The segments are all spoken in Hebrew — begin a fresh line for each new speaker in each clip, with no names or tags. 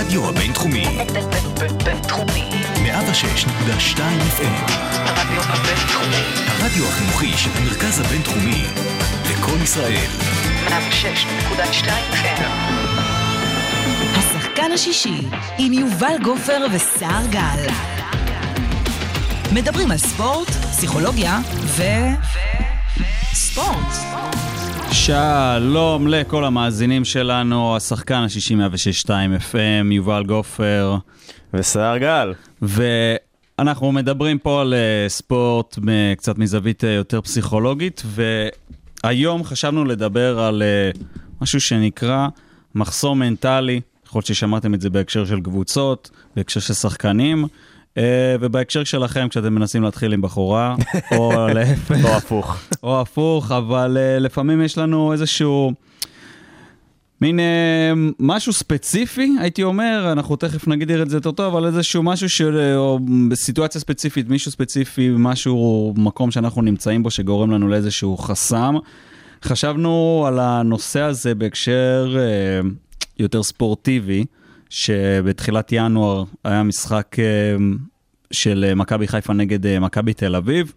הרדיו הבינתחומי,
בינתחומי.
106.2 FM,
הרדיו הבינתחומי.
הרדיו החינוכי של המרכז הבינתחומי, לקום ישראל,
106.2 FM.
השחקן השישי, עם יובל גופר וסער גל. מדברים על ספורט, פסיכולוגיה ו... ספורט.
שלום לכל המאזינים שלנו, השחקן השישי 106.2 FM, יובל גופר,
ושיער גל.
ואנחנו מדברים פה על אה, ספורט מ- קצת מזווית אה, יותר פסיכולוגית, והיום חשבנו לדבר על אה, משהו שנקרא מחסור מנטלי, יכול להיות ששמעתם את זה בהקשר של קבוצות, בהקשר של שחקנים. אה, ובהקשר שלכם, כשאתם מנסים להתחיל עם בחורה, או להפך,
או הפוך.
או הפוך, אבל uh, לפעמים יש לנו איזשהו מין uh, משהו ספציפי, הייתי אומר, אנחנו תכף נגדיר את זה יותר טוב, אבל איזשהו משהו של, uh, או בסיטואציה ספציפית, מישהו ספציפי, משהו, מקום שאנחנו נמצאים בו שגורם לנו לאיזשהו חסם. חשבנו על הנושא הזה בהקשר uh, יותר ספורטיבי, שבתחילת ינואר היה משחק uh, של uh, מכבי חיפה נגד uh, מכבי תל אביב.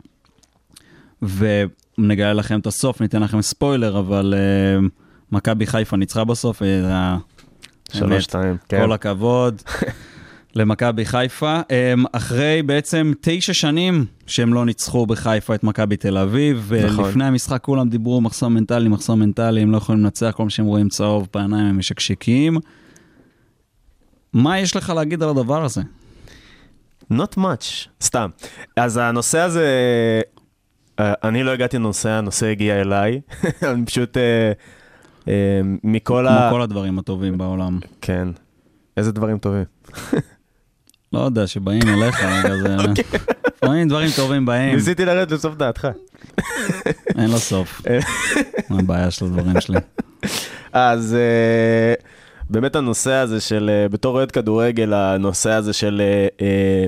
ונגלה לכם את הסוף, ניתן לכם ספוילר, אבל מכבי חיפה ניצחה בסוף, אה.
שלוש, שתיים, כן.
כל הכבוד למכבי חיפה. אחרי בעצם תשע שנים שהם לא ניצחו בחיפה את מכבי תל אביב,
נכון.
ולפני המשחק כולם דיברו מחסום מנטלי, מחסום מנטלי, הם לא יכולים לנצח, כל מה שהם רואים צהוב בעיניים הם משקשקים. מה יש לך להגיד על הדבר הזה?
Not much, סתם. אז הנושא הזה, אה, אני לא הגעתי לנושא, הנושא הגיע אליי. אני פשוט, אה, אה, מכל
כמו
ה...
כל הדברים הטובים בעולם.
כן. איזה דברים טובים.
לא יודע, שבאים אליך, רגע, זה... לפעמים דברים טובים באים,
ניסיתי לרדת לסוף דעתך.
אין לו סוף. מה הבעיה של הדברים שלי?
אז באמת הנושא הזה של, אה, בתור אוהד כדורגל, הנושא הזה של אה, אה,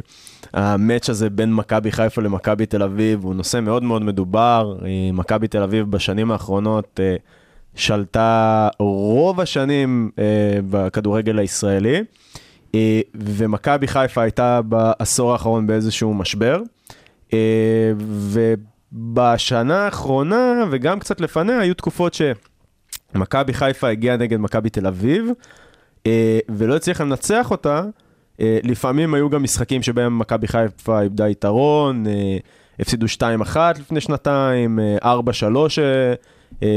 המאץ' הזה בין מכבי חיפה למכבי תל אביב הוא נושא מאוד מאוד מדובר. אה, מכבי תל אביב בשנים האחרונות אה, שלטה רוב השנים אה, בכדורגל הישראלי, אה, ומכבי חיפה הייתה בעשור האחרון באיזשהו משבר. אה, ובשנה האחרונה, וגם קצת לפניה, היו תקופות ש... מכבי חיפה הגיעה נגד מכבי תל אביב, אה, ולא הצליחה לנצח אותה. אה, לפעמים היו גם משחקים שבהם מכבי חיפה איבדה יתרון, אה, הפסידו 2-1 לפני שנתיים, אה, 4-3, אה, אה,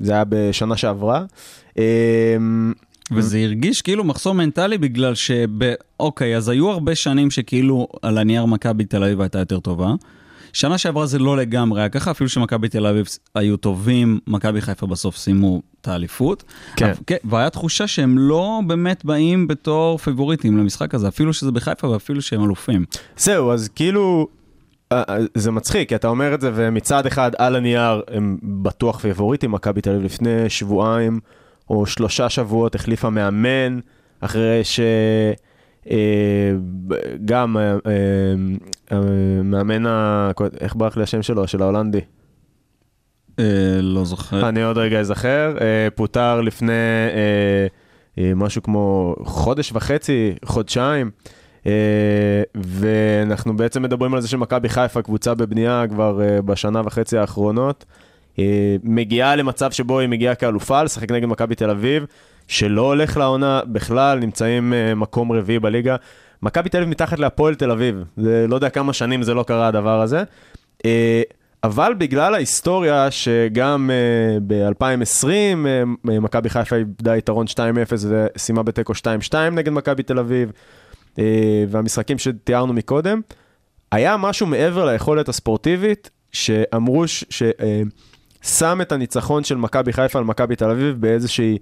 זה היה בשנה שעברה.
וזה הרגיש כאילו מחסום מנטלי בגלל שב... אוקיי, אז היו הרבה שנים שכאילו על הנייר מכבי תל אביב הייתה יותר טובה. שנה שעברה זה לא לגמרי היה ככה, אפילו שמכבי תל אביב היו טובים, מכבי חיפה בסוף סיימו את האליפות.
כן.
כן. והיה תחושה שהם לא באמת באים בתור פיבוריטים למשחק הזה, אפילו שזה בחיפה ואפילו שהם אלופים.
זהו, אז כאילו, אה, אה, זה מצחיק, כי אתה אומר את זה, ומצד אחד, על הנייר, הם בטוח פייבוריטים, מכבי תל אביב לפני שבועיים או שלושה שבועות החליפה מאמן, אחרי ש... אה, גם אה, אה, אה. איך ברח לי השם שלו? של ההולנדי.
לא זוכר.
אני עוד רגע אזכר, פוטר לפני משהו כמו חודש וחצי, חודשיים, ואנחנו בעצם מדברים על זה שמכבי חיפה, קבוצה בבנייה כבר בשנה וחצי האחרונות, מגיעה למצב שבו היא מגיעה כאלופה לשחק נגד מכבי תל אביב, שלא הולך לעונה בכלל, נמצאים אה, מקום רביעי בליגה. מכבי תל אביב מתחת להפועל תל אביב, זה לא יודע כמה שנים זה לא קרה הדבר הזה. אה, אבל בגלל ההיסטוריה שגם uh, ב-2020 uh, מכבי חיפה איבדה יתרון 2-0 וסיימה בתיקו 2-2 נגד מכבי תל אביב, והמשחקים שתיארנו מקודם, היה משהו מעבר ליכולת הספורטיבית שאמרו ששם את הניצחון של מכבי חיפה על מכבי תל אביב באיזושהי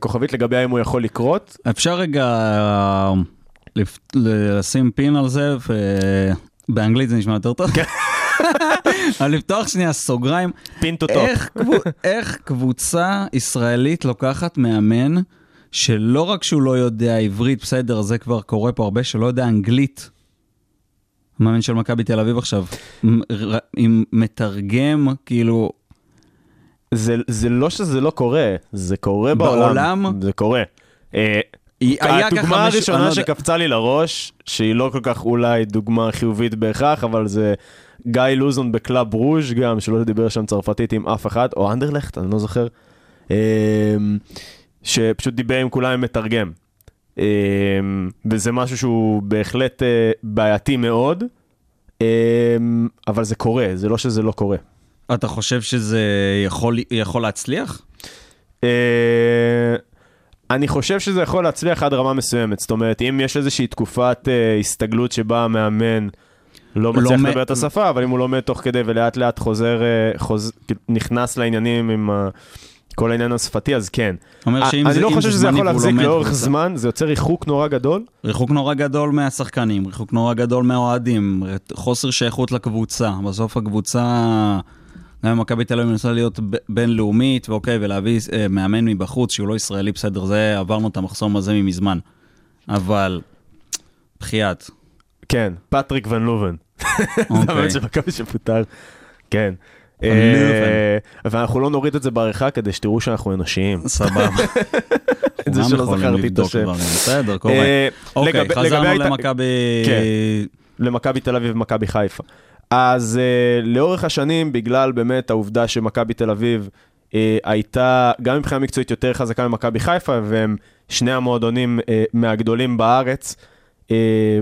כוכבית לגבי האם הוא יכול לקרות.
אפשר רגע אה, לשים pin על זה, ובאנגלית זה נשמע יותר טוב. אבל לפתוח שנייה סוגריים.
pin to top.
איך, קבו- איך קבוצה ישראלית לוקחת מאמן שלא רק שהוא לא יודע עברית, בסדר, זה כבר קורה פה הרבה, שלא יודע אנגלית. המאמן של מכבי תל אביב עכשיו, עם מתרגם, כאילו,
זה, זה לא שזה לא קורה, זה קורה בעולם.
בעולם?
זה קורה. אה, הדוגמה הראשונה
לא.
שקפצה לי לראש, שהיא לא כל כך אולי דוגמה חיובית בהכרח, אבל זה גיא לוזון בקלאב ברוז' גם, שלא דיבר שם צרפתית עם אף אחד, או אנדרלכט, אני לא זוכר, אמ, שפשוט דיבר עם כולם עם מתרגם. אמ, וזה משהו שהוא בהחלט אה, בעייתי מאוד, אבל זה קורה, זה לא שזה לא קורה.
אתה חושב שזה יכול, יכול להצליח?
אה, אני חושב שזה יכול להצליח עד רמה מסוימת, זאת אומרת, אם יש איזושהי תקופת אה, הסתגלות שבה המאמן לא מצליח
לומד-
לדבר את השפה, אבל אם הוא לומד תוך כדי ולאט לאט חוזר, אה, חוז... נכנס לעניינים עם ה... כל העניין השפתי, אז כן.
אומר שאם
אני
זה-
לא חושב
זה
שזה יכול להחזיק לאורך זמן, זה יוצר ריחוק נורא גדול.
ריחוק נורא גדול מהשחקנים, ריחוק נורא גדול מהאוהדים, חוסר שייכות לקבוצה. בסוף הקבוצה, גם אם מכבי תל אביב מנסה להיות בינלאומית, ואוקיי, ולהביא אה, מאמן מבחוץ שהוא לא ישראלי, בסדר, זה, עברנו את המחסום הזה ממזמן. אבל, בחייאת,
כן, פטריק ון לובן. זה
אוקיי.
המאמן של מכבי שפוטר. כן. אה, ואנחנו לא נוריד את זה בעריכה כדי שתראו שאנחנו אנושיים.
סבבה.
את זה שלא זכרתי את השם.
בסדר, קורה.
אה,
אוקיי, חזרנו למכבי...
כן. למכבי תל אביב ומכבי חיפה. אז uh, לאורך השנים, בגלל באמת העובדה שמכבי תל אביב uh, הייתה גם מבחינה מקצועית יותר חזקה ממכבי חיפה, והם שני המועדונים uh, מהגדולים בארץ, uh,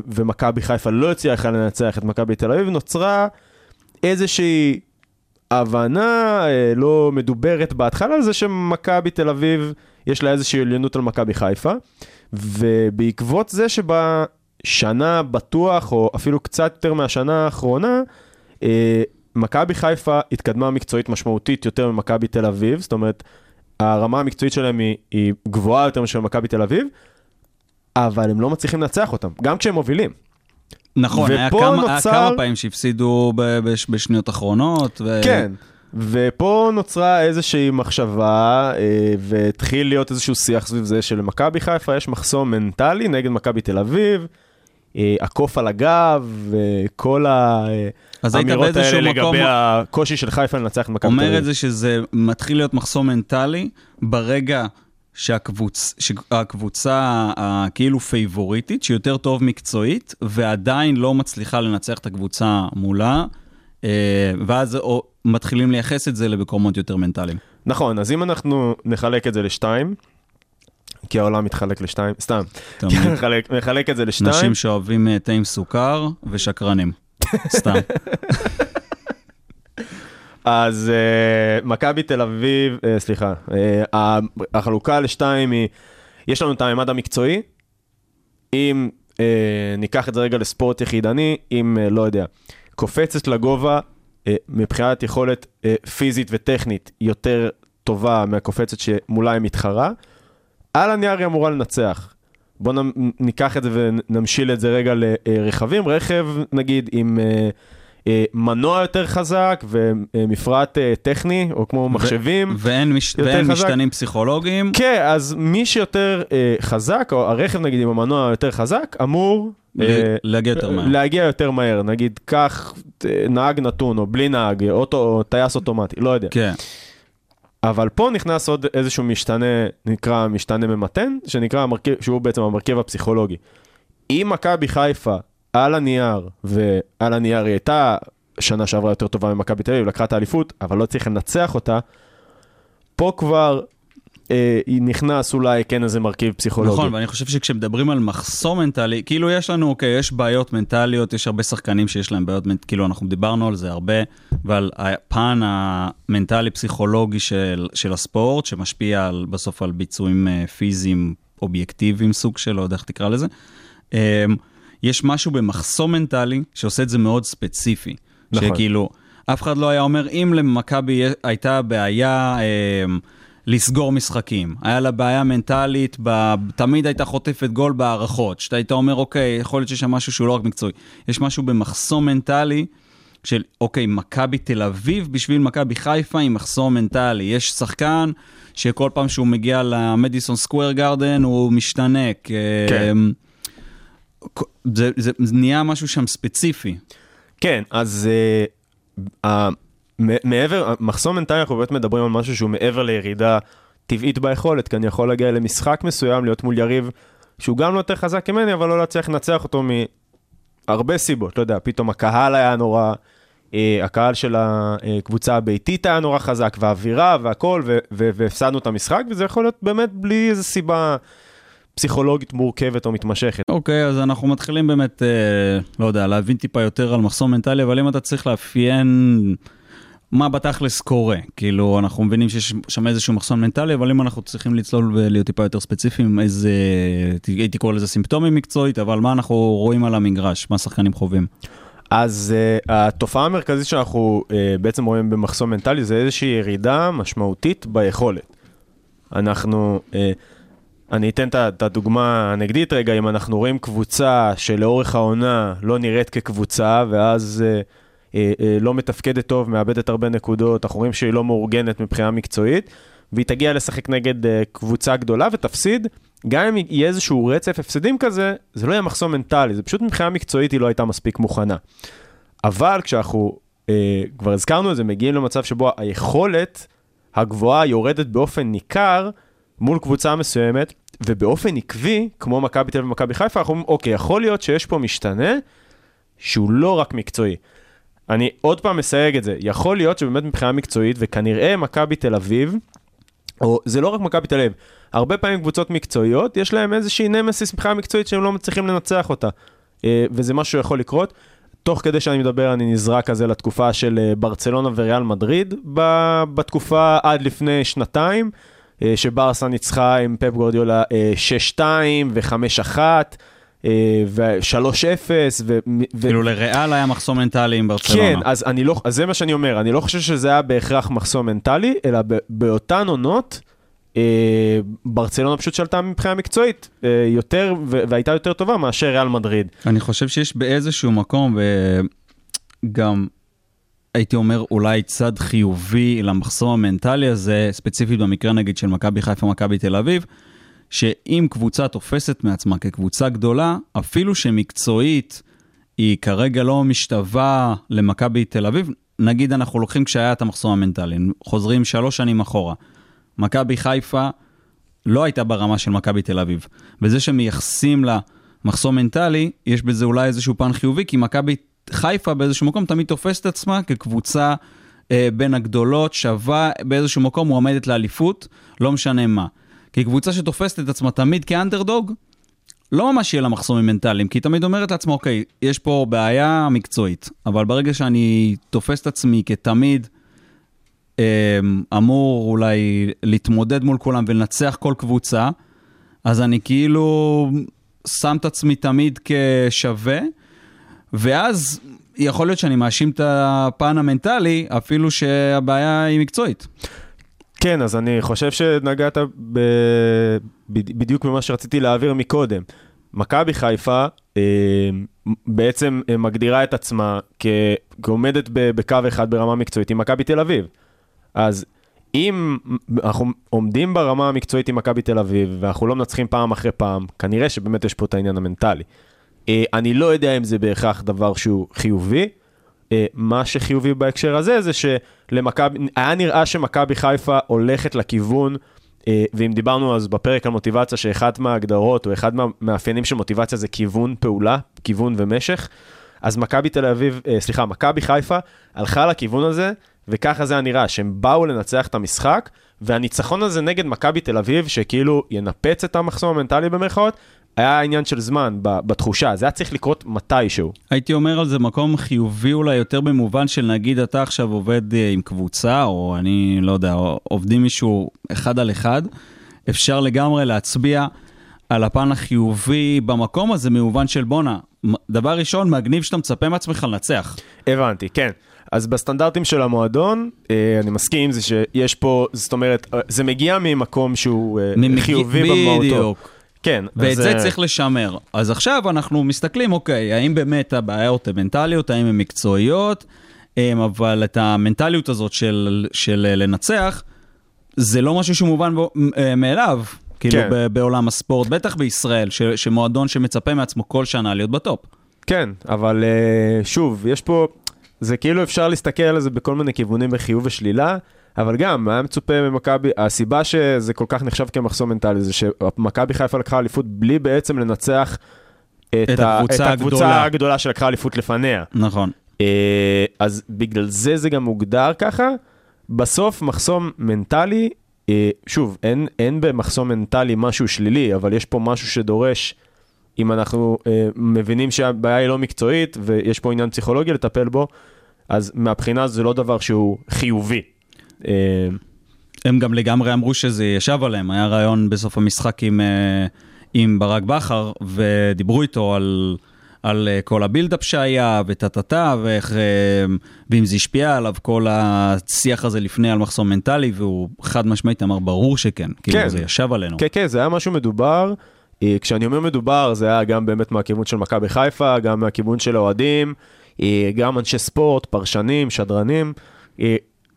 ומכבי חיפה לא הצליחה לנצח את מכבי תל אביב, נוצרה איזושהי הבנה uh, לא מדוברת בהתחלה על זה שמכבי תל אביב, יש לה איזושהי עליונות על מכבי חיפה, ובעקבות זה שבה... שנה בטוח, או אפילו קצת יותר מהשנה האחרונה, אה, מכבי חיפה התקדמה מקצועית משמעותית יותר ממכבי תל אביב, זאת אומרת, הרמה המקצועית שלהם היא, היא גבוהה יותר מאשר מכבי תל אביב, אבל הם לא מצליחים לנצח אותם, גם כשהם מובילים.
נכון, היה כמה, היה
נוצר-
כמה פעמים שהפסידו ב- בש- בשניות אחרונות. ו...
כן. ופה נוצרה איזושהי מחשבה, אה, והתחיל להיות איזשהו שיח סביב זה שלמכבי חיפה יש מחסום מנטלי נגד מכבי תל אביב, הקוף על הגב,
היית
האמירות האלה
מקום-
לגבי הקושי של חיפה לנצח את מכבי תל
אומר. את זה שזה מתחיל להיות מחסום מנטלי ברגע שהקבוצ... שהקבוצה הכאילו פייבוריטית, שהיא יותר טוב מקצועית, ועדיין לא מצליחה לנצח את הקבוצה מולה, אה, ואז מתחילים לייחס את זה למקומות יותר מנטליים.
נכון, אז אם אנחנו נחלק את זה לשתיים, כי העולם מתחלק לשתיים, סתם. נחלק, נחלק את זה לשתיים,
נשים שאוהבים אה, תה עם סוכר ושקרנים. סתם.
אז uh, מכבי תל אביב, uh, סליחה, uh, החלוקה לשתיים היא, יש לנו את הממד המקצועי, אם uh, ניקח את זה רגע לספורט יחידני, אם, uh, לא יודע, קופצת לגובה uh, מבחינת יכולת uh, פיזית וטכנית יותר טובה מהקופצת שמולה היא מתחרה, על הנייר היא אמורה לנצח. בואו ניקח את זה ונמשיל את זה רגע לרכבים. רכב, נגיד, עם אה, אה, מנוע יותר חזק ומפרט אה, טכני, או כמו מחשבים.
ואין, מש... ואין
חזק.
משתנים פסיכולוגיים.
כן, אז מי שיותר חזק, או הרכב נגיד עם המנוע יותר חזק, אמור...
להגיע יותר מהר.
להגיע יותר מהר. נגיד, קח נהג נתון, או בלי נהג, אוטו, או טייס אוטומטי, לא יודע.
כן.
אבל פה נכנס עוד איזשהו משתנה, נקרא משתנה ממתן, שנקרא המרכיב, שהוא בעצם המרכיב הפסיכולוגי. אם מכבי חיפה על הנייר, ועל הנייר היא הייתה שנה שעברה יותר טובה ממכבי תל אביב, לקחה את האליפות, אבל לא צריך לנצח אותה, פה כבר אה, נכנס אולי כן איזה מרכיב פסיכולוגי.
נכון, ואני חושב שכשמדברים על מחסום מנטלי, כאילו יש לנו, אוקיי, יש בעיות מנטליות, יש הרבה שחקנים שיש להם בעיות, כאילו אנחנו דיברנו על זה הרבה, ועל הפן המנטלי-פסיכולוגי של, של הספורט, שמשפיע על, בסוף על ביצועים אה, פיזיים אובייקטיביים, סוג של, לא יודע איך תקרא לזה. אה, יש משהו במחסום מנטלי שעושה את זה מאוד ספציפי.
נכון.
שכאילו, אף אחד לא היה אומר, אם למכבי הייתה בעיה... אה, לסגור משחקים. היה לה בעיה מנטלית, ב... תמיד הייתה חוטפת גול בהערכות, שאתה היית אומר, אוקיי, יכול להיות שיש שם משהו שהוא לא רק מקצועי. יש משהו במחסום מנטלי של, אוקיי, מכבי תל אביב בשביל מכבי חיפה עם מחסום מנטלי. יש שחקן שכל פעם שהוא מגיע למדיסון סקוויר גרדן הוא משתנק.
כן.
זה, זה, זה נהיה משהו שם ספציפי.
כן, אז uh, מעבר, מחסום מנטלי אנחנו באמת מדברים על משהו שהוא מעבר לירידה טבעית ביכולת, כי אני יכול להגיע למשחק מסוים, להיות מול יריב שהוא גם לא יותר חזק ממני, אבל לא להצליח לנצח אותו מהרבה סיבות, לא יודע, פתאום הקהל היה נורא, אה, הקהל של הקבוצה הביתית היה נורא חזק, והאווירה והכל, והפסדנו את המשחק, וזה יכול להיות באמת בלי איזו סיבה פסיכולוגית מורכבת או מתמשכת.
אוקיי, אז אנחנו מתחילים באמת, אה, לא יודע, להבין טיפה יותר על מחסום מנטלי, אבל אם אתה צריך לאפיין מה בתכלס קורה, כאילו, אנחנו מבינים שיש שם איזשהו מחסום מנטלי, אבל אם אנחנו צריכים לצלול ולהיות טיפה יותר ספציפיים, איזה, הייתי קורא לזה סימפטומים מקצועית, אבל מה אנחנו רואים על המגרש, מה השחקנים חווים?
אז uh, התופעה המרכזית שאנחנו uh, בעצם רואים במחסום מנטלי זה איזושהי ירידה משמעותית ביכולת. אנחנו, uh, אני אתן את הדוגמה הנגדית רגע, אם אנחנו רואים קבוצה שלאורך העונה לא נראית כקבוצה, ואז uh, לא מתפקדת טוב, מאבדת הרבה נקודות, אנחנו רואים שהיא לא מאורגנת מבחינה מקצועית, והיא תגיע לשחק נגד uh, קבוצה גדולה ותפסיד, גם אם יהיה איזשהו רצף הפסדים כזה, זה לא יהיה מחסום מנטלי, זה פשוט מבחינה מקצועית היא לא הייתה מספיק מוכנה. אבל כשאנחנו, אה, כבר הזכרנו את זה, מגיעים למצב שבו היכולת הגבוהה יורדת באופן ניכר מול קבוצה מסוימת, ובאופן עקבי, כמו מכבי תל אביב ומכבי חיפה, אנחנו אומרים, אוקיי, יכול להיות שיש פה משתנה שהוא לא רק מקצועי. אני עוד פעם מסייג את זה, יכול להיות שבאמת מבחינה מקצועית, וכנראה מכבי תל אביב, או זה לא רק מכבי תל אביב, הרבה פעמים קבוצות מקצועיות, יש להם איזושהי נמסיס מבחינה מקצועית שהם לא מצליחים לנצח אותה. אה, וזה משהו שיכול לקרות. תוך כדי שאני מדבר, אני נזרק כזה לתקופה של אה, ברצלונה וריאל מדריד, בתקופה עד לפני שנתיים, אה, שברסה ניצחה עם פפ גורדיולה אה, 6-2 ו-5-1 אה, ו-3-0. ו- ו-
כאילו לריאל היה מחסום מנטלי עם ברצלונה.
כן, אז, אני לא, אז זה מה שאני אומר, אני לא חושב שזה היה בהכרח מחסום מנטלי, אלא ב, באותן עונות, אה, ברצלונה פשוט שלטה מבחינה מקצועית אה, יותר, ו- והייתה יותר טובה מאשר ריאל מדריד.
אני חושב שיש באיזשהו מקום, וגם הייתי אומר אולי צד חיובי למחסום המנטלי הזה, ספציפית במקרה נגיד של מכבי חיפה, מכבי תל אביב, שאם קבוצה תופסת מעצמה כקבוצה גדולה, אפילו שמקצועית היא כרגע לא משתווה למכבי תל אביב, נגיד אנחנו לוקחים כשהיה את המחסום המנטלי, חוזרים שלוש שנים אחורה. מכבי חיפה לא הייתה ברמה של מכבי תל אביב. וזה שמייחסים לה מחסום מנטלי, יש בזה אולי איזשהו פן חיובי, כי מכבי חיפה באיזשהו מקום תמיד תופסת עצמה כקבוצה אה, בין הגדולות, שווה באיזשהו מקום מועמדת לאליפות, לא משנה מה. כי קבוצה שתופסת את עצמה תמיד כאנדרדוג, לא ממש יהיה לה מחסומים מנטליים, כי היא תמיד אומרת לעצמה, אוקיי, יש פה בעיה מקצועית, אבל ברגע שאני תופס את עצמי כתמיד אמ, אמור אולי להתמודד מול כולם ולנצח כל קבוצה, אז אני כאילו שם את עצמי תמיד כשווה, ואז יכול להיות שאני מאשים את הפן המנטלי, אפילו שהבעיה היא מקצועית.
כן, אז אני חושב שנגעת ב... בד- בדיוק במה שרציתי להעביר מקודם. מכבי חיפה אה, בעצם מגדירה את עצמה. כעומדת. בקו אחד ברמה מקצועית עם מכבי תל אביב. אז אם אנחנו עומדים ברמה המקצועית עם מכבי תל אביב, ואנחנו לא מנצחים פעם אחרי פעם, כנראה שבאמת יש פה את העניין המנטלי. אה, אני לא יודע אם זה בהכרח דבר שהוא חיובי. אה, מה שחיובי בהקשר הזה זה שלמכבי, היה נראה שמכבי חיפה הולכת לכיוון, אה, ואם דיברנו אז בפרק על מוטיבציה, שאחת מההגדרות או אחד מהמאפיינים של מוטיבציה זה כיוון פעולה, כיוון ומשך, אז מכבי תל אביב, אה, סליחה, מכבי חיפה הלכה לכיוון הזה, וככה זה היה נראה, שהם באו לנצח את המשחק, והניצחון הזה נגד מכבי תל אביב, שכאילו ינפץ את המחסום המנטלי במרכאות, היה עניין של זמן בתחושה, זה היה צריך לקרות מתישהו.
הייתי אומר על זה מקום חיובי אולי יותר במובן של נגיד אתה עכשיו עובד אה, עם קבוצה, או אני לא יודע, עובדים מישהו אחד על אחד, אפשר לגמרי להצביע על הפן החיובי במקום הזה במובן של בואנה, דבר ראשון, מגניב שאתה מצפה מעצמך לנצח.
הבנתי, כן. אז בסטנדרטים של המועדון, אה, אני מסכים עם זה שיש פה, זאת אומרת, אה, זה מגיע ממקום שהוא
ממג-
חיובי במהותו.
בדיוק.
כן.
ואת
אז,
זה
אה,
צריך לשמר. אז עכשיו אנחנו מסתכלים, אוקיי, האם באמת הבעיות הן מנטליות, האם הן מקצועיות, אמ, אבל את המנטליות הזאת של, של אה, לנצח, זה לא משהו שהוא מובן אה, מאליו, כאילו
כן.
ב- בעולם הספורט, בטח בישראל, ש, שמועדון שמצפה מעצמו כל שנה להיות בטופ.
כן, אבל שוב, יש פה, זה כאילו אפשר להסתכל על זה בכל מיני כיוונים בחיוב ושלילה. אבל גם, היה מצופה ממכבי, הסיבה שזה כל כך נחשב כמחסום מנטלי זה שמכבי חיפה לקחה אליפות בלי בעצם לנצח את,
את
ה-
הקבוצה
את הקבוצה
הגדולה.
הגדולה שלקחה אליפות לפניה.
נכון.
אה, אז בגלל זה זה גם מוגדר ככה. בסוף מחסום מנטלי, אה, שוב, אין, אין במחסום מנטלי משהו שלילי, אבל יש פה משהו שדורש, אם אנחנו אה, מבינים שהבעיה היא לא מקצועית ויש פה עניין פסיכולוגי לטפל בו, אז מהבחינה זה לא דבר שהוא חיובי. אה,
הם גם לגמרי אמרו שזה ישב עליהם, היה רעיון בסוף המשחק עם, אה, עם ברק בכר, ודיברו איתו על, על אה, כל הבילדאפ שהיה, וטה-טה-טה, ואיך, ואם זה השפיע עליו, כל השיח הזה לפני על מחסום מנטלי, והוא חד משמעית אמר, ברור שכן, כאילו
כן.
זה ישב עלינו.
כן, כן, זה היה משהו מדובר. כשאני אומר מדובר, זה היה גם באמת מהכיוון של מכבי חיפה, גם מהכיוון של האוהדים, גם אנשי ספורט, פרשנים, שדרנים.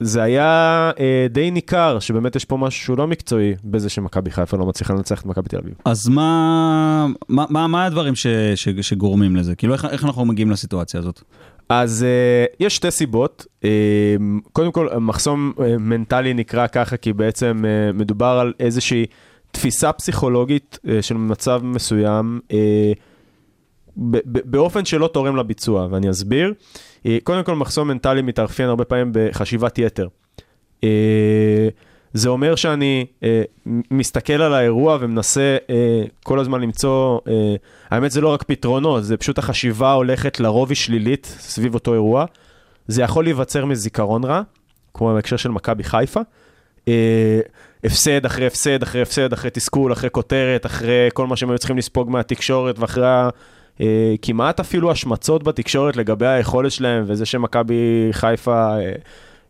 אה, זה היה אה, די ניכר שבאמת יש פה משהו שהוא לא מקצועי בזה שמכבי חיפה לא מצליחה לנצח את מכבי תל אביב.
אז מה, מה, מה, מה הדברים ש, ש, שגורמים לזה? כאילו, איך, איך אנחנו מגיעים לסיטואציה הזאת?
אז uh, יש שתי סיבות. Uh, קודם כל, מחסום uh, מנטלי נקרא ככה כי בעצם uh, מדובר על איזושהי תפיסה פסיכולוגית uh, של מצב מסוים, uh, ב- ב- באופן שלא תורם לביצוע, ואני אסביר. Uh, קודם כל, מחסום מנטלי מתאפיין הרבה פעמים בחשיבת יתר. Uh, זה אומר שאני uh, מסתכל על האירוע ומנסה uh, כל הזמן למצוא, uh, האמת זה לא רק פתרונות, זה פשוט החשיבה הולכת לרוב היא שלילית סביב אותו אירוע. זה יכול להיווצר מזיכרון רע, כמו בהקשר של מכבי חיפה. Uh, הפסד אחרי הפסד אחרי הפסד, אחרי תסכול, אחרי כותרת, אחרי כל מה שהם היו צריכים לספוג מהתקשורת ואחרי כמעט אפילו השמצות בתקשורת לגבי היכולת שלהם וזה שמכבי חיפה... uh,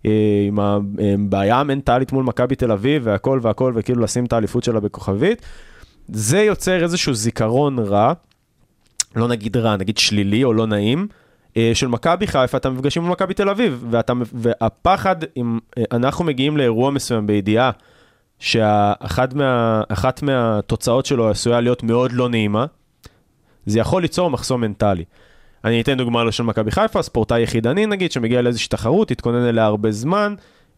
אה, עם הבעיה המנטלית מול מכבי תל אביב והכל והכל, וכאילו לשים את האליפות שלה בכוכבית. זה יוצר איזשהו זיכרון רע, לא נגיד רע, נגיד שלילי או לא נעים, אה, של מכבי חיפה, אתה מפגשים עם מכבי תל אביב, ואתה, והפחד, אם אה, אנחנו מגיעים לאירוע מסוים בידיעה שאחת מה, מהתוצאות שלו עשויה להיות מאוד לא נעימה, זה יכול ליצור מחסום מנטלי. אני אתן דוגמה של מכבי חיפה, ספורטאי יחידני נגיד, שמגיע לאיזושהי תחרות, התכונן אליה הרבה זמן,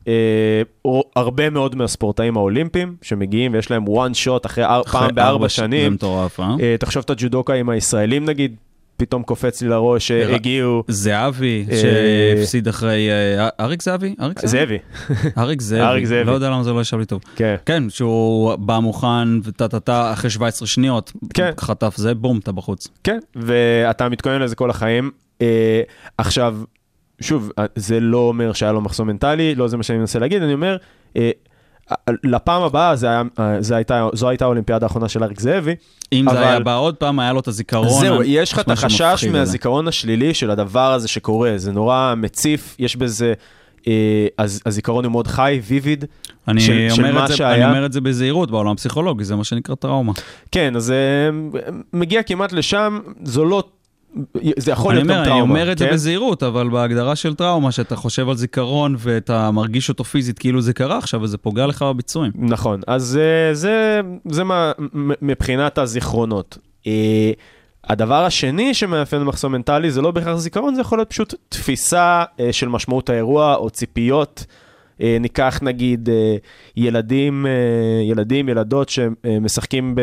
אה, או הרבה מאוד מהספורטאים האולימפיים שמגיעים ויש להם one shot אחרי,
אחרי
פעם בארבע שנים.
זה מטורף, אה?
אה, תחשוב את הג'ודוקאים הישראלים נגיד, פתאום קופץ לי לראש שהגיעו,
זהבי,
אה,
שהפסיד אחרי... אה, אריק זהבי? אריק אריק זאבי.
אריק זאבי.
לא יודע למה זה לא ישב לי טוב.
כן.
כן, שהוא בא מוכן וטה-טה-טה אחרי 17 שניות.
כן.
חטף זה, בום, אתה בחוץ.
כן, ואתה מתכונן לזה כל החיים. אה, עכשיו, שוב, אה, זה לא אומר שהיה לו מחסום מנטלי, לא זה מה שאני מנסה להגיד, אני אומר, אה, אה, לפעם הבאה, זה היה, זה הייתה, זו הייתה האולימפיאדה האחרונה של אריק זאבי.
אם
אבל-
זה היה בא עוד פעם, היה לו את הזיכרון.
זהו, יש לך את החשש. מהזיכרון השלילי של הדבר הזה שקורה, זה נורא מציף, יש בזה, אה, הז, הזיכרון הוא מאוד חי, ויביד.
אני
של- של מה
זה-
שהיה.
אני אומר את זה בזהירות בעולם הפסיכולוגי, זה מה שנקרא טראומה.
כן, אז אה, מגיע כמעט לשם, זו לא, זה יכול להיות גם
אומר,
טראומה.
אני אומר את זה
כן?
בזהירות, אבל בהגדרה של טראומה, שאתה חושב על זיכרון ואתה מרגיש אותו פיזית כאילו זה קרה עכשיו, וזה פוגע לך בביצועים.
נכון, אז אה, זה, זה מה, מבחינת הזיכרונות. אה, הדבר השני שמאפיין מחסום מנטלי זה לא בהכרח זיכרון, זה יכול להיות פשוט תפיסה אה, של משמעות האירוע או ציפיות. ניקח נגיד ילדים, ילדים, ילדות שמשחקים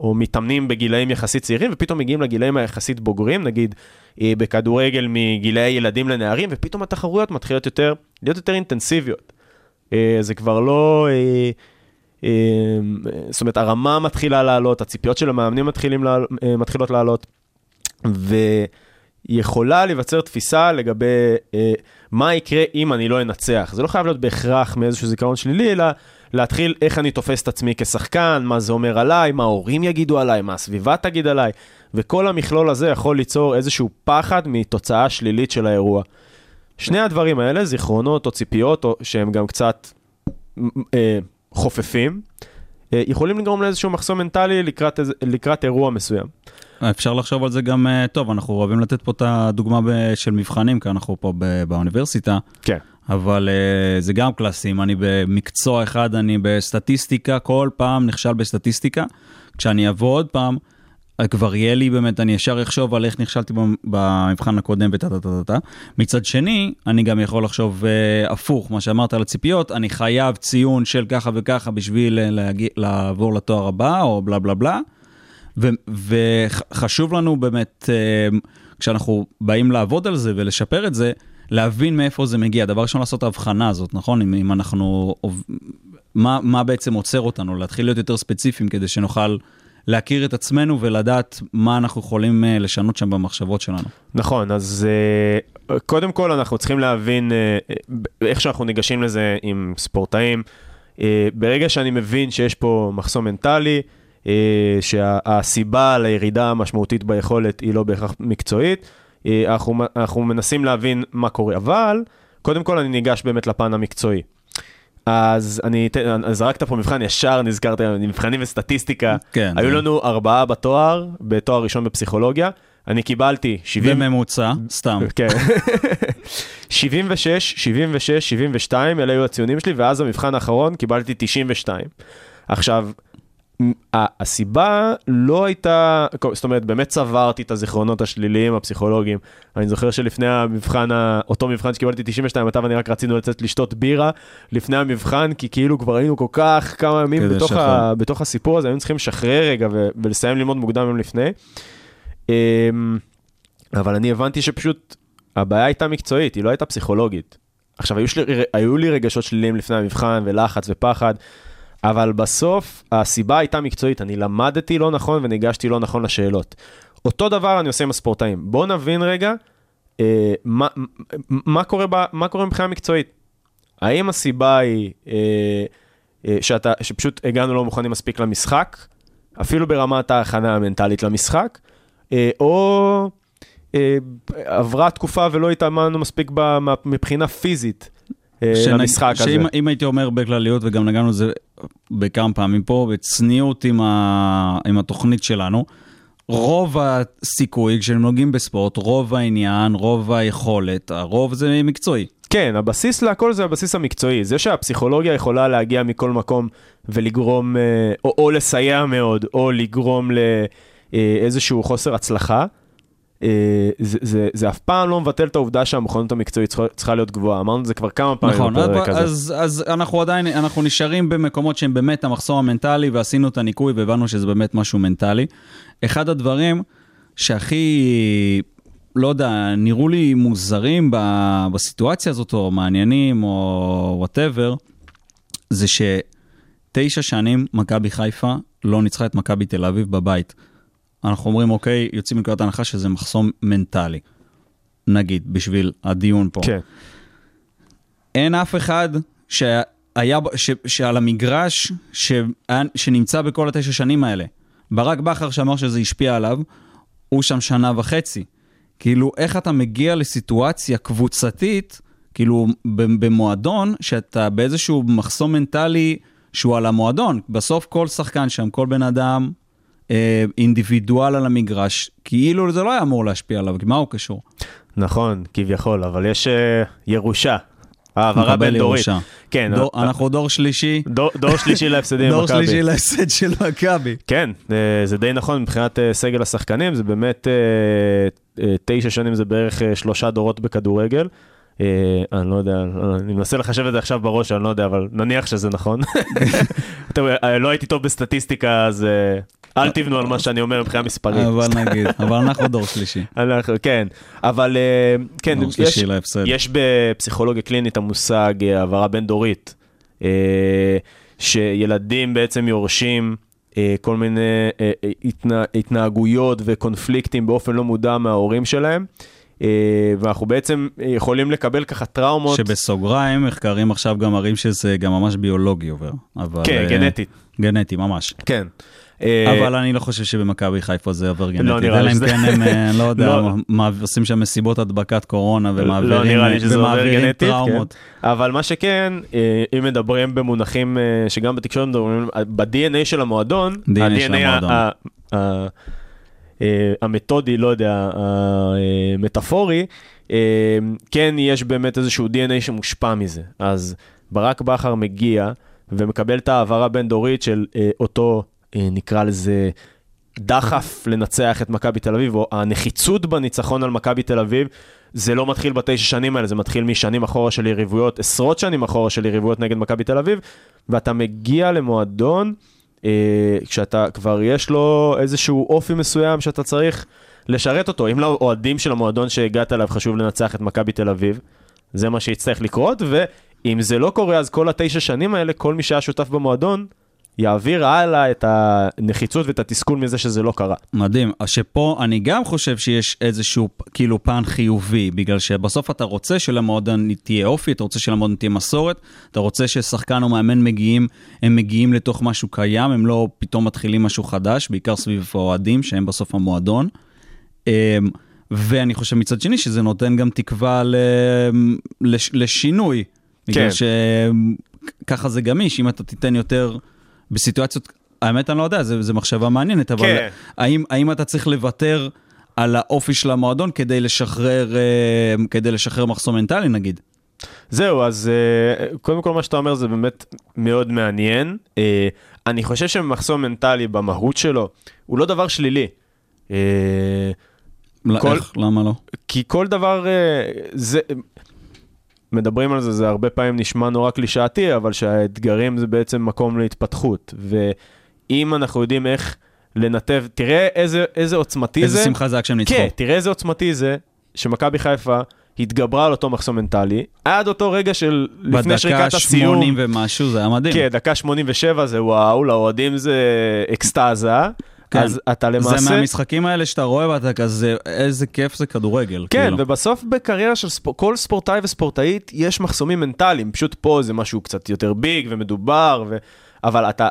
או מתאמנים בגילאים יחסית צעירים ופתאום מגיעים לגילאים היחסית בוגרים, נגיד אה, בכדורגל מגילאי ילדים לנערים, ופתאום התחרויות מתחילות יותר, להיות יותר אינטנסיביות. אה, זה כבר לא... אה, זאת אומרת, הרמה מתחילה לעלות, הציפיות של המאמנים מתחילים מתחילות לעלות, ויכולה להיווצר תפיסה לגבי מה יקרה אם אני לא אנצח. זה לא חייב להיות בהכרח מאיזשהו זיכרון שלילי, אלא להתחיל איך אני תופס את עצמי כשחקן, מה זה אומר עליי, מה ההורים יגידו עליי, מה הסביבה תגיד עליי, וכל המכלול הזה יכול ליצור איזשהו פחד מתוצאה שלילית של האירוע. שני הדברים האלה, זיכרונות או ציפיות, או שהם גם קצת אה, חופפים, אה, יכולים לגרום לאיזשהו מחסום מנטלי לקראת, לקראת אירוע מסוים.
אפשר לחשוב על זה גם, אה, טוב, אנחנו אוהבים לתת פה את הדוגמה של מבחנים, כי אנחנו פה באוניברסיטה,
כן.
אבל אה, זה גם קלאסי, אם אני במקצוע אחד, אני בסטטיסטיקה, כל פעם נכשל בסטטיסטיקה, כשאני אבוא עוד פעם, כבר יהיה לי באמת, אני ישר אחשוב על איך נכשלתי במ- במבחן הקודם וטה טה טה טה. מצד שני, אני גם יכול לחשוב אה, הפוך, מה שאמרת על הציפיות, אני חייב ציון של ככה וככה בשביל אה, להגיע, לעבור לתואר הבא, או בלה בלה בלה. וחשוב לנו באמת, אה, כשאנחנו באים לעבוד על זה ולשפר את זה, להבין מאיפה זה מגיע. דבר ראשון, לעשות את ההבחנה הזאת, נכון? אם, אם אנחנו... מה, מה בעצם עוצר אותנו? להתחיל להיות יותר ספציפיים כדי שנוכל להכיר את עצמנו ולדעת מה אנחנו יכולים אה, לשנות שם במחשבות שלנו.
נכון, אז אה, קודם כל אנחנו צריכים להבין אה, איך שאנחנו ניגשים לזה עם ספורטאים. ברגע שאני מבין שיש פה מחסום מנטלי, שהסיבה לירידה המשמעותית ביכולת היא לא בהכרח מקצועית, אנחנו, אנחנו מנסים להבין מה קורה, אבל קודם כל אני ניגש באמת לפן המקצועי. אז אני אז זרקת פה מבחן ישר, נזכרתי, מבחנים בסטטיסטיקה.
כן,
היו לנו ארבעה בתואר, בתואר ראשון בפסיכולוגיה. אני קיבלתי 70...
בממוצע, סתם.
כן. 76, 76, 72, אלה היו הציונים שלי, ואז במבחן האחרון קיבלתי 92. עכשיו, הסיבה לא הייתה, זאת אומרת, באמת צברתי את הזיכרונות השליליים הפסיכולוגיים. אני זוכר שלפני המבחן, אותו מבחן שקיבלתי 92, אתה ואני רק רצינו לצאת לשתות בירה לפני המבחן, כי כאילו כבר היינו כל כך כמה ימים בתוך, ה-. בתוך הסיפור הזה, היינו צריכים לשחרר רגע ו- ולסיים ללמוד מוקדם יום לפני. אמ, אבל אני הבנתי שפשוט הבעיה הייתה מקצועית, היא לא הייתה פסיכולוגית. עכשיו, היו, שלי, היו לי רגשות שליליים לפני המבחן, ולחץ ופחד, אבל בסוף הסיבה הייתה מקצועית, אני למדתי לא נכון וניגשתי לא נכון לשאלות. אותו דבר אני עושה עם הספורטאים. בואו נבין רגע אה, מה, מה, קורה ב, מה קורה מבחינה מקצועית. האם הסיבה היא אה, אה, שאתה, שפשוט הגענו לא מוכנים מספיק למשחק, אפילו ברמת ההכנה המנטלית למשחק, אה, או אה, עברה תקופה ולא התאמנו מספיק ב, מבחינה פיזית למשחק הזה.
שאם אם הייתי אומר בכלליות, וגם נגענו לזה בכמה פעמים פה, בצניעות עם, ה, עם התוכנית שלנו, רוב הסיכוי, כשנוגעים בספורט, רוב העניין, רוב היכולת, הרוב זה מקצועי.
כן, הבסיס להכל זה הבסיס המקצועי. זה שהפסיכולוגיה יכולה להגיע מכל מקום ולגרום, אה, או, או לסייע מאוד, או לגרום לאיזשהו חוסר הצלחה, אה, זה, זה, זה אף פעם לא מבטל את העובדה שהמוכנות המקצועית צריכה, צריכה להיות גבוהה. אמרנו את זה כבר כמה פעמים
נכון,
בפרק הזה.
אז, אז אנחנו עדיין, אנחנו נשארים במקומות שהם באמת המחסום המנטלי, ועשינו את הניקוי והבנו שזה באמת משהו מנטלי. אחד הדברים שהכי, לא יודע, נראו לי מוזרים ב- בסיטואציה הזאת, או מעניינים, או whatever, זה שתשע שנים מכבי חיפה לא ניצחה את מכבי תל אביב בבית. אנחנו אומרים, אוקיי, יוצאים מנקודת הנחה שזה מחסום מנטלי. נגיד, בשביל הדיון פה.
כן.
אין אף אחד שהיה, ש, שעל המגרש שהיה, שנמצא בכל התשע שנים האלה. ברק בכר שאמר שזה השפיע עליו, הוא שם שנה וחצי. כאילו, איך אתה מגיע לסיטואציה קבוצתית, כאילו, במועדון, שאתה באיזשהו מחסום מנטלי שהוא על המועדון. בסוף כל שחקן שם, כל בן אדם, אינדיבידואל על המגרש, כאילו זה לא היה אמור להשפיע עליו, כי מה הוא קשור?
נכון, כביכול, אבל יש אה, ירושה. העברה בין דורית. כן,
דור,
אה,
אנחנו דור שלישי,
דור, דור שלישי להפסדים
דור
במכבי.
שלישי להפסד של מכבי.
כן, אה, זה די נכון מבחינת אה, סגל השחקנים, זה באמת אה, אה, תשע שנים זה בערך אה, שלושה דורות בכדורגל. אה, אני לא יודע, אני מנסה לחשב את זה עכשיו בראש, אני לא יודע, אבל נניח שזה נכון. אה, לא הייתי טוב בסטטיסטיקה, אז אה, אל תבנו על מה שאני אומר מבחינה מספרית.
אבל נגיד, אבל אנחנו דור שלישי.
אנחנו, כן, אבל אה, כן, יש. יש בפסיכולוגיה קלינית המושג אה, העברה בין-דורית, אה, שילדים בעצם יורשים אה, כל מיני אה, אה, התנה, התנהגויות וקונפליקטים באופן לא מודע מההורים שלהם, אה, ואנחנו בעצם יכולים לקבל ככה טראומות.
שבסוגריים, מחקרים עכשיו גם מראים שזה גם ממש ביולוגי עובר. אבל,
כן,
אה,
גנטית.
גנטי, ממש.
כן. אה,
אבל אני לא חושב שבמכבי חיפה זה עובר גנטי.
נראה לי
אלא אם כן הם, אה, לא יודע,
לא.
עושים שם מסיבות הדבקת קורונה
לא
ומעבירים
גנטית,
טראומות.
כן. אבל מה שכן, אה, אם מדברים במונחים אה, שגם בתקשורת מדברים, אה, ב-DNA של המועדון,
DNA
המתודי, לא יודע, המטאפורי, אה, כן יש באמת איזשהו DNA שמושפע מזה. אז ברק בכר מגיע ומקבל את ההעברה בין-דורית של אה, אותו, אה, נקרא לזה, הדחף לנצח את מכבי תל אביב, או הנחיצות בניצחון על מכבי תל אביב, זה לא מתחיל בתשע שנים האלה, זה מתחיל משנים אחורה של יריבויות, עשרות שנים אחורה של יריבויות נגד מכבי תל אביב, ואתה מגיע למועדון, אה, כשאתה כבר יש לו איזשהו אופי מסוים שאתה צריך לשרת אותו. אם לאוהדים של המועדון שהגעת אליו חשוב לנצח את מכבי תל אביב, זה מה שיצטרך לקרות, ואם זה לא קורה, אז כל התשע שנים האלה, כל מי שהיה שותף במועדון, יעביר הלאה את הנחיצות ואת התסכול מזה שזה לא קרה.
מדהים. אז שפה אני גם חושב שיש איזשהו כאילו פן חיובי, בגלל שבסוף אתה רוצה שלמועדון תהיה אופי, אתה רוצה שלמועדון תהיה מסורת, אתה רוצה ששחקן או מאמן מגיעים, הם מגיעים לתוך משהו קיים, הם לא פתאום מתחילים משהו חדש, בעיקר סביב האוהדים, שהם בסוף המועדון. אמ, ואני חושב מצד שני שזה נותן גם תקווה ל... לש... לשינוי. בגלל
כן.
שככה זה גמיש, אם אתה תיתן יותר בסיטואציות, האמת אני לא יודע, זו מחשבה מעניינת, אבל
כן.
האם, האם אתה צריך לוותר על האופי של המועדון כדי לשחרר, אה, כדי לשחרר מחסום מנטלי נגיד?
זהו, אז אה, קודם כל מה שאתה אומר זה באמת מאוד מעניין. אה, אני חושב שמחסום מנטלי במהות שלו הוא לא דבר שלילי.
לא,
כל-
איך? למה לא?
כי כל דבר, זה, מדברים על זה, זה הרבה פעמים נשמע נורא קלישאתי, אבל שהאתגרים זה בעצם מקום להתפתחות. ואם אנחנו יודעים איך לנתב, תראה איזה, איזה עוצמתי
איזה
זה.
שמחה זה היה כשהם ניצחו.
כן, תראה איזה עוצמתי זה, שמכבי חיפה התגברה על אותו מחסום מנטלי, עד אותו רגע של לפני שריקת
בדקה
הסיום.
80 ומשהו, זה היה מדהים.
כן, דקה 87 זה וואו, לאוהדים זה אקסטזה.
כן.
אז אתה למעשה...
זה מהמשחקים האלה שאתה רואה ואתה כזה, איזה כיף זה כדורגל.
כן,
כאילו.
ובסוף בקריירה של ספור... כל ספורטאי וספורטאית יש מחסומים מנטליים, פשוט פה זה משהו קצת יותר ביג ומדובר, ו... אבל אתה,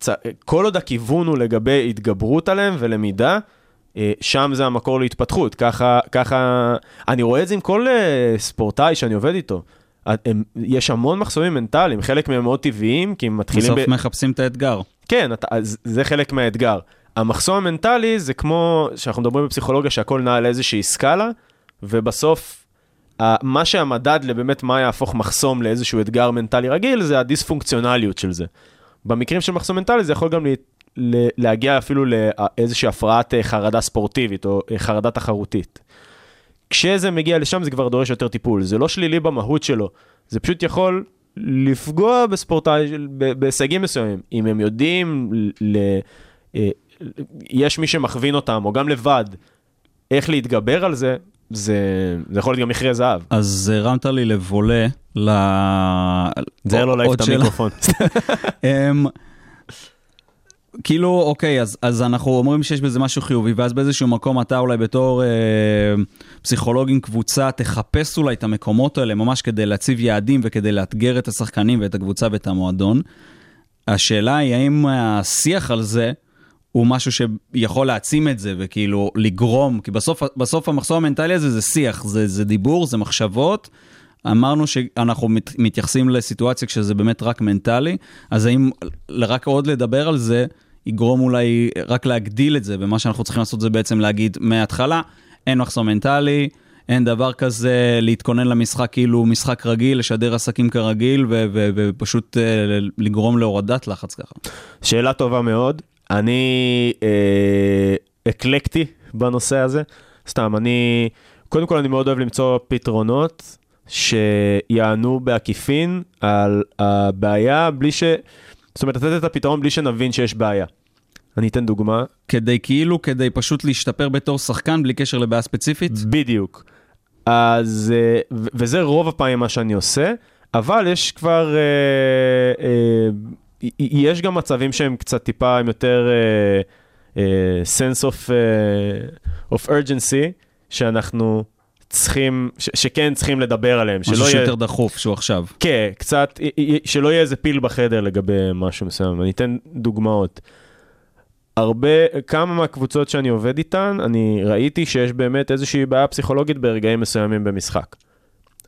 צ... כל עוד הכיוון הוא לגבי התגברות עליהם ולמידה, אה, שם זה המקור להתפתחות, ככה, ככה, אני רואה את זה עם כל אה, ספורטאי שאני עובד איתו. אה, הם, יש המון מחסומים מנטליים, חלק מהם מאוד טבעיים, כי הם מתחילים
בסוף
ב...
מחפשים את האתגר.
כן, אתה, זה חלק מהאתגר. המחסום המנטלי זה כמו שאנחנו מדברים בפסיכולוגיה שהכל נע על איזושהי סקאלה, ובסוף מה שהמדד לבאמת מה יהפוך מחסום לאיזשהו אתגר מנטלי רגיל זה הדיספונקציונליות של זה. במקרים של מחסום מנטלי זה יכול גם לה, ל- להגיע אפילו לאיזושהי הפרעת אה, חרדה ספורטיבית או אה, חרדה תחרותית. כשזה מגיע לשם זה כבר דורש יותר טיפול, זה לא שלילי במהות שלו, זה פשוט יכול לפגוע בספורטאי, בהישגים מסוימים. אם הם יודעים, ל- אה, יש מי שמכווין אותם, או גם לבד, איך להתגבר על זה, זה, זה יכול להיות גם מכרה זהב.
אז הרמת לי לבולה ל...
תזהר לא להעיף
עוד
את. המיקרופון.
אמ, כאילו, אוקיי, אז, אז אנחנו אומרים שיש בזה משהו חיובי, ואז באיזשהו מקום אתה אולי בתור אה, פסיכולוג עם קבוצה, תחפש אולי את המקומות האלה ממש כדי להציב יעדים וכדי לאתגר את השחקנים ואת הקבוצה ואת המועדון. השאלה היא האם השיח על זה הוא משהו שיכול להעצים את זה וכאילו לגרום, כי בסוף, בסוף המחסום המנטלי הזה זה שיח, זה, זה דיבור, זה מחשבות. אמרנו שאנחנו מת, מתייחסים לסיטואציה כשזה באמת רק מנטלי, אז האם רק עוד לדבר על זה יגרום אולי רק להגדיל את זה, ומה שאנחנו צריכים לעשות זה בעצם להגיד מההתחלה, אין מחסום מנטלי, אין דבר כזה להתכונן למשחק כאילו משחק רגיל, לשדר עסקים כרגיל, ופשוט אה, לגרום להורדת לחץ ככה.
שאלה טובה מאוד. אני אה, אקלקטי בנושא הזה. סתם, אני... קודם כל, אני מאוד אוהב למצוא פתרונות שיענו בעקיפין על הבעיה בלי ש... זאת אומרת, לתת את הפתרון בלי שנבין שיש בעיה. אני אתן דוגמה.
כדי כאילו, כדי פשוט להשתפר בתור שחקן בלי קשר לבעיה ספציפית?
בדיוק. אז, אה, וזה רוב הפעמים מה שאני עושה, אבל יש כבר, אה, אה, יש גם מצבים שהם קצת טיפה עם יותר אה, אה, sense of, אה, of urgency, שאנחנו צריכים, ש- שכן צריכים לדבר עליהם.
משהו
שלא יהיה-
שיותר דחוף שהוא עכשיו.
כן, קצת, שלא יהיה איזה פיל בחדר לגבי משהו מסוים. אני אתן דוגמאות. הרבה, כמה מהקבוצות שאני עובד איתן, אני ראיתי שיש באמת איזושהי בעיה פסיכולוגית ברגעים מסוימים במשחק.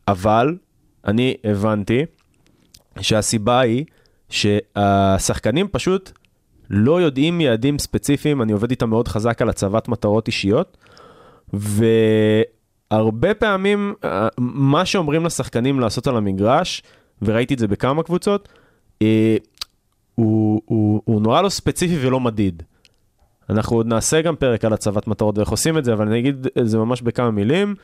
אבל אני הבנתי שהסיבה היא שהשחקנים פשוט לא יודעים יעדים ספציפיים, אני עובד איתם מאוד חזק על הצבת מטרות אישיות, והרבה פעמים אה, מה שאומרים לשחקנים לעשות על המגרש, וראיתי את זה בכמה קבוצות, אה, הוא, הוא, הוא נורא לא ספציפי ולא מדיד. אנחנו עוד נעשה גם פרק על הצבת מטרות ואיך עושים את זה, אבל אני אגיד את זה ממש בכמה מילים.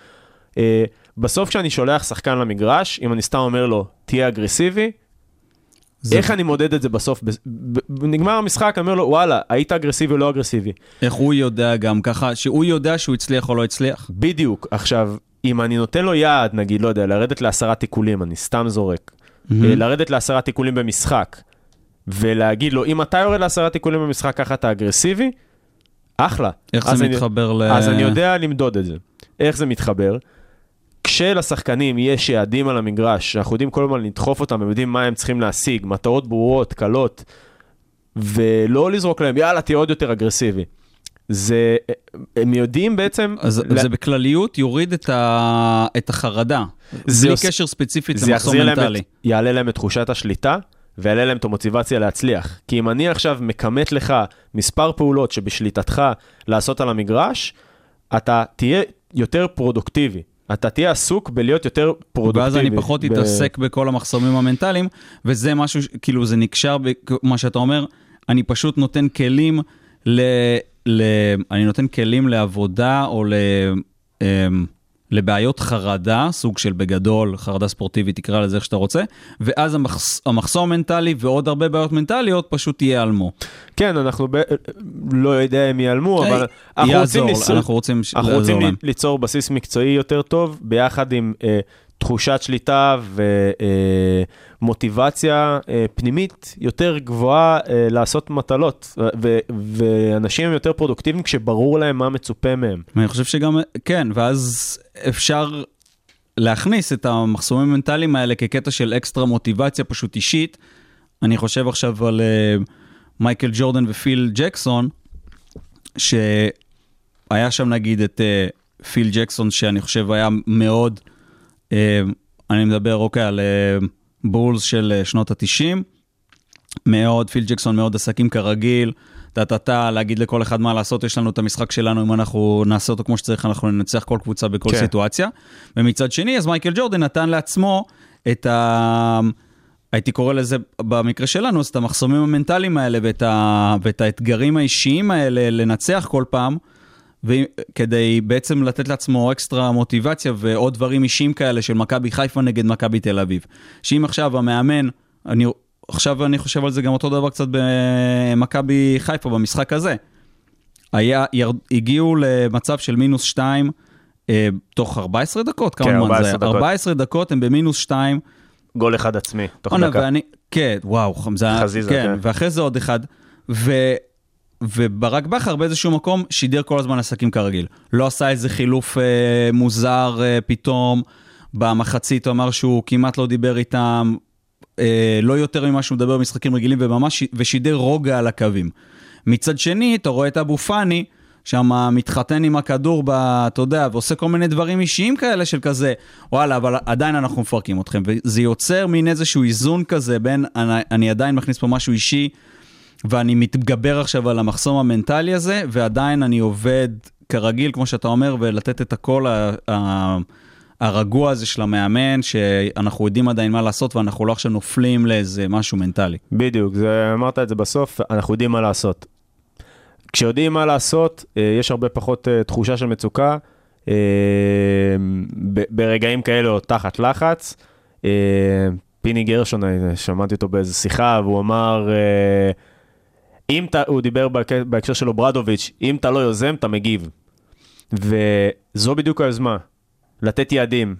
אה, בסוף כשאני שולח שחקן למגרש, אם אני סתם אומר לו, תהיה אגרסיבי,
זה-
איך אני מודד את זה בסוף? נגמר המשחק, אני אומר לו, וואלה, היית אגרסיבי או לא אגרסיבי?
איך הוא יודע גם ככה, שהוא יודע שהוא הצליח או לא הצליח?
בדיוק. עכשיו, אם אני נותן לו יעד, נגיד, לא יודע, לרדת לעשרה תיקולים, אני סתם זורק, אה, לרדת לעשרה תיקולים במשחק, ולהגיד לו, אם אתה יורד לעשרה תיקולים במשחק, ככה אתה אגרסיבי, אחלה.
איך זה
אני-
מתחבר ל...
אז אני יודע למדוד את זה. איך זה מתחבר? כשלשחקנים יש יעדים על המגרש, שאנחנו יודעים כל הזמן לדחוף אותם, הם יודעים מה הם צריכים להשיג, מטרות ברורות, קלות, ולא לזרוק להם, יאללה, תהיה עוד יותר אגרסיבי. זה, הם יודעים בעצם...
אז
לה-
זה בכלליות יוריד את, ה... את החרדה.
זה
בלי
עוש-
קשר ספציפית למחסום מנטלי.
את, יעלה להם את תחושת השליטה, ויעלה להם את המוטיבציה להצליח. כי אם אני עכשיו מכמת לך מספר פעולות שבשליטתך לעשות על המגרש, אתה תהיה יותר פרודוקטיבי. אתה תהיה עסוק בלהיות יותר פרודוקטיבי.
ואז אני פחות
ב-
אתעסק בכל המחסומים המנטליים, וזה משהו, כאילו זה נקשר במה שאתה אומר, אני פשוט נותן כלים ל... ל... אני נותן כלים לעבודה או ל... אמ, לבעיות חרדה, סוג של בגדול, חרדה ספורטיבית, תקרא לזה איך שאתה רוצה, ואז המחס... המחסום המנטלי ועוד הרבה בעיות מנטליות פשוט ייעלמו.
כן, אנחנו ב... לא יודע אם ייעלמו, אבל אנחנו רוצים,
יעזור,
ליצור...
אנחנו רוצים
אנחנו רוצים. ליצור בסיס מקצועי יותר טוב, ביחד עם אה, תחושת שליטה ומוטיבציה אה, פנימית יותר גבוהה אה, לעשות מטלות, ו- ואנשים הם יותר פרודוקטיביים כשברור להם מה מצופה מהם.
אני חושב שגם, כן, ואז אפשר להכניס את המחסומים המנטליים האלה כקטע של אקסטרה מוטיבציה פשוט אישית. אני חושב עכשיו על מייקל ג'ורדן ופיל ג'קסון, שהיה שם נגיד את פיל ג'קסון, שאני חושב היה מאוד, אני מדבר אוקיי על uh, בולס של uh, שנות ה-90, מאוד, פיל ג'קסון מאוד עסקים כרגיל, טה-טה-טה, להגיד לכל אחד מה לעשות, יש לנו את המשחק שלנו, אם אנחנו נעשה אותו כמו שצריך, אנחנו ננצח כל קבוצה בכל
כן.
סיטואציה. ומצד שני, אז מייקל ג'ורדן נתן לעצמו את ה... הייתי קורא לזה במקרה שלנו, אז את המחסומים המנטליים האלה ואת, ה... ואת האתגרים האישיים האלה לנצח כל פעם, וכדי בעצם לתת לעצמו אקסטרה מוטיבציה ועוד דברים אישיים כאלה של מכבי חיפה נגד מכבי תל אביב. שאם עכשיו המאמן, אני, עכשיו אני חושב על זה גם אותו דבר קצת במכבי חיפה במשחק הזה. היה, ירד, הגיעו למצב של מינוס 2 אה, תוך 14 דקות, כמה
כן,
זמן
14
זה היה?
דקות.
14 דקות הם במינוס 2.
גול אחד עצמי, תוך דקה.
ואני, כן, וואו, זה היה,
חזיזה,
כן,
כן.
ואחרי זה עוד אחד. ו, וברק בכר באיזשהו מקום שידר כל הזמן עסקים כרגיל. לא עשה איזה חילוף אה, מוזר אה, פתאום. במחצית הוא אמר שהוא כמעט לא דיבר איתם, אה, לא יותר ממה שהוא מדבר במשחקים רגילים, וממש, ושידר רוגע על הקווים. מצד שני, אתה רואה את אבו פאני, שם מתחתן עם הכדור, אתה יודע, ועושה כל מיני דברים אישיים כאלה של כזה, וואלה, אבל עדיין אנחנו מפרקים אתכם. וזה יוצר מין איזשהו איזון כזה בין, אני, אני עדיין מכניס פה משהו אישי, ואני מתגבר עכשיו על המחסום המנטלי הזה, ועדיין אני עובד כרגיל, כמו שאתה אומר, ולתת את הקול ה- ה- הרגוע הזה של המאמן, שאנחנו יודעים עדיין מה לעשות, ואנחנו לא עכשיו נופלים לאיזה משהו מנטלי.
בדיוק, זה, אמרת את זה בסוף, אנחנו יודעים מה לעשות. כשיודעים מה לעשות, אה, יש הרבה פחות אה, תחושה של מצוקה. אה, ברגעים כאלה או תחת לחץ. פיני גרשון, שמעתי אותו באיזו שיחה, והוא אמר, אם אתה, הוא דיבר בהק- בהקשר שלו ברדוביץ', אם אתה לא יוזם, אתה מגיב. וזו בדיוק היוזמה, לתת יעדים.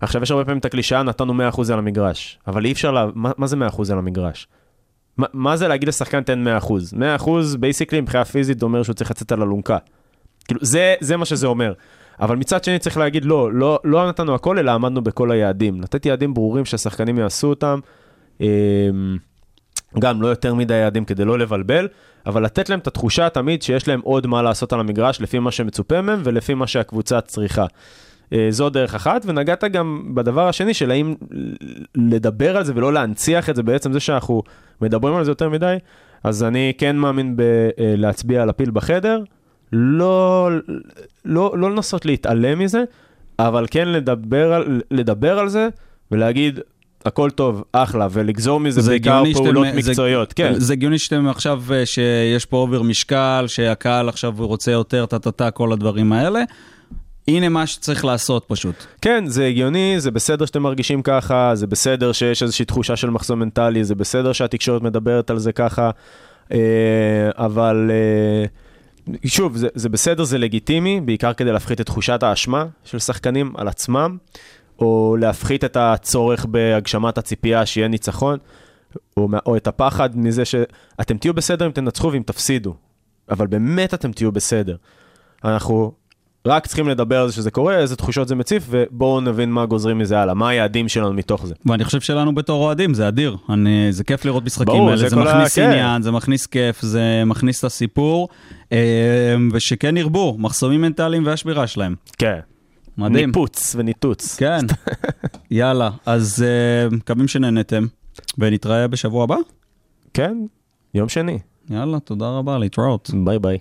עכשיו, יש הרבה פעמים את הקלישאה, נתנו 100% על המגרש, אבל אי אפשר, לה... מה, מה זה 100% על המגרש? מה, מה זה להגיד לשחקן תן 100%? 100% בייסיקלי מבחינה פיזית אומר שהוא צריך לצאת על אלונקה. כאילו, זה, זה מה שזה אומר. אבל מצד שני צריך להגיד, לא, לא, לא נתנו הכל, אלא עמדנו בכל היעדים. לתת יעדים ברורים שהשחקנים יעשו אותם. גם לא יותר מדי יעדים כדי לא לבלבל, אבל לתת להם את התחושה תמיד שיש להם עוד מה לעשות על המגרש לפי מה שמצופה מהם ולפי מה שהקבוצה צריכה. אה, זו דרך אחת, ונגעת גם בדבר השני של האם לדבר על זה ולא להנציח את זה, בעצם זה שאנחנו מדברים על זה יותר מדי, אז אני כן מאמין בלהצביע על הפיל בחדר, לא, לא, לא לנסות להתעלם מזה, אבל כן לדבר על, לדבר על זה ולהגיד, הכל טוב, אחלה, ולגזור מזה
זה
בעיקר
הגיוני שאתם-
פעולות
זה-
מקצועיות, כן.
זה הגיוני שאתם עכשיו, אה, שיש פה אובר משקל, שהקהל עכשיו רוצה יותר, טה-טה-טה, כל הדברים האלה. הנה מה שצריך לעשות פשוט.
כן, זה הגיוני, זה בסדר שאתם מרגישים ככה, זה בסדר שיש איזושהי תחושה של מחסום מנטלי, זה בסדר שהתקשורת מדברת על זה ככה, אה, אבל אה, שוב, זה, זה בסדר, זה לגיטימי, בעיקר כדי להפחית את תחושת האשמה של שחקנים על עצמם, או להפחית את הצורך בהגשמת הציפייה שיהיה ניצחון, או, או את הפחד מזה שאתם תהיו בסדר אם תנצחו ואם תפסידו, אבל באמת אתם תהיו בסדר. אנחנו רק צריכים לדבר על זה שזה קורה, איזה תחושות זה מציף, ובואו נבין מה גוזרים מזה הלאה, מה היעדים שלנו מתוך זה.
ואני חושב שלנו בתור אוהדים זה אדיר. אני, זה כיף לראות משחקים
ברור,
האלה,
זה
זה,
כל ה-
מכניס
כן.
עניין, זה מכניס כיף, זה מכניס את הסיפור, אה, ושכן ירבו, מחסומים מנטליים והשבירה שלהם.
כן.
מדהים.
ניפוץ וניתוץ.
כן. יאללה, אז אה, מקווים שנהנתם, ונתראה בשבוע הבא.
כן, יום שני.
יאללה, תודה רבה, להתראות.
ביי ביי.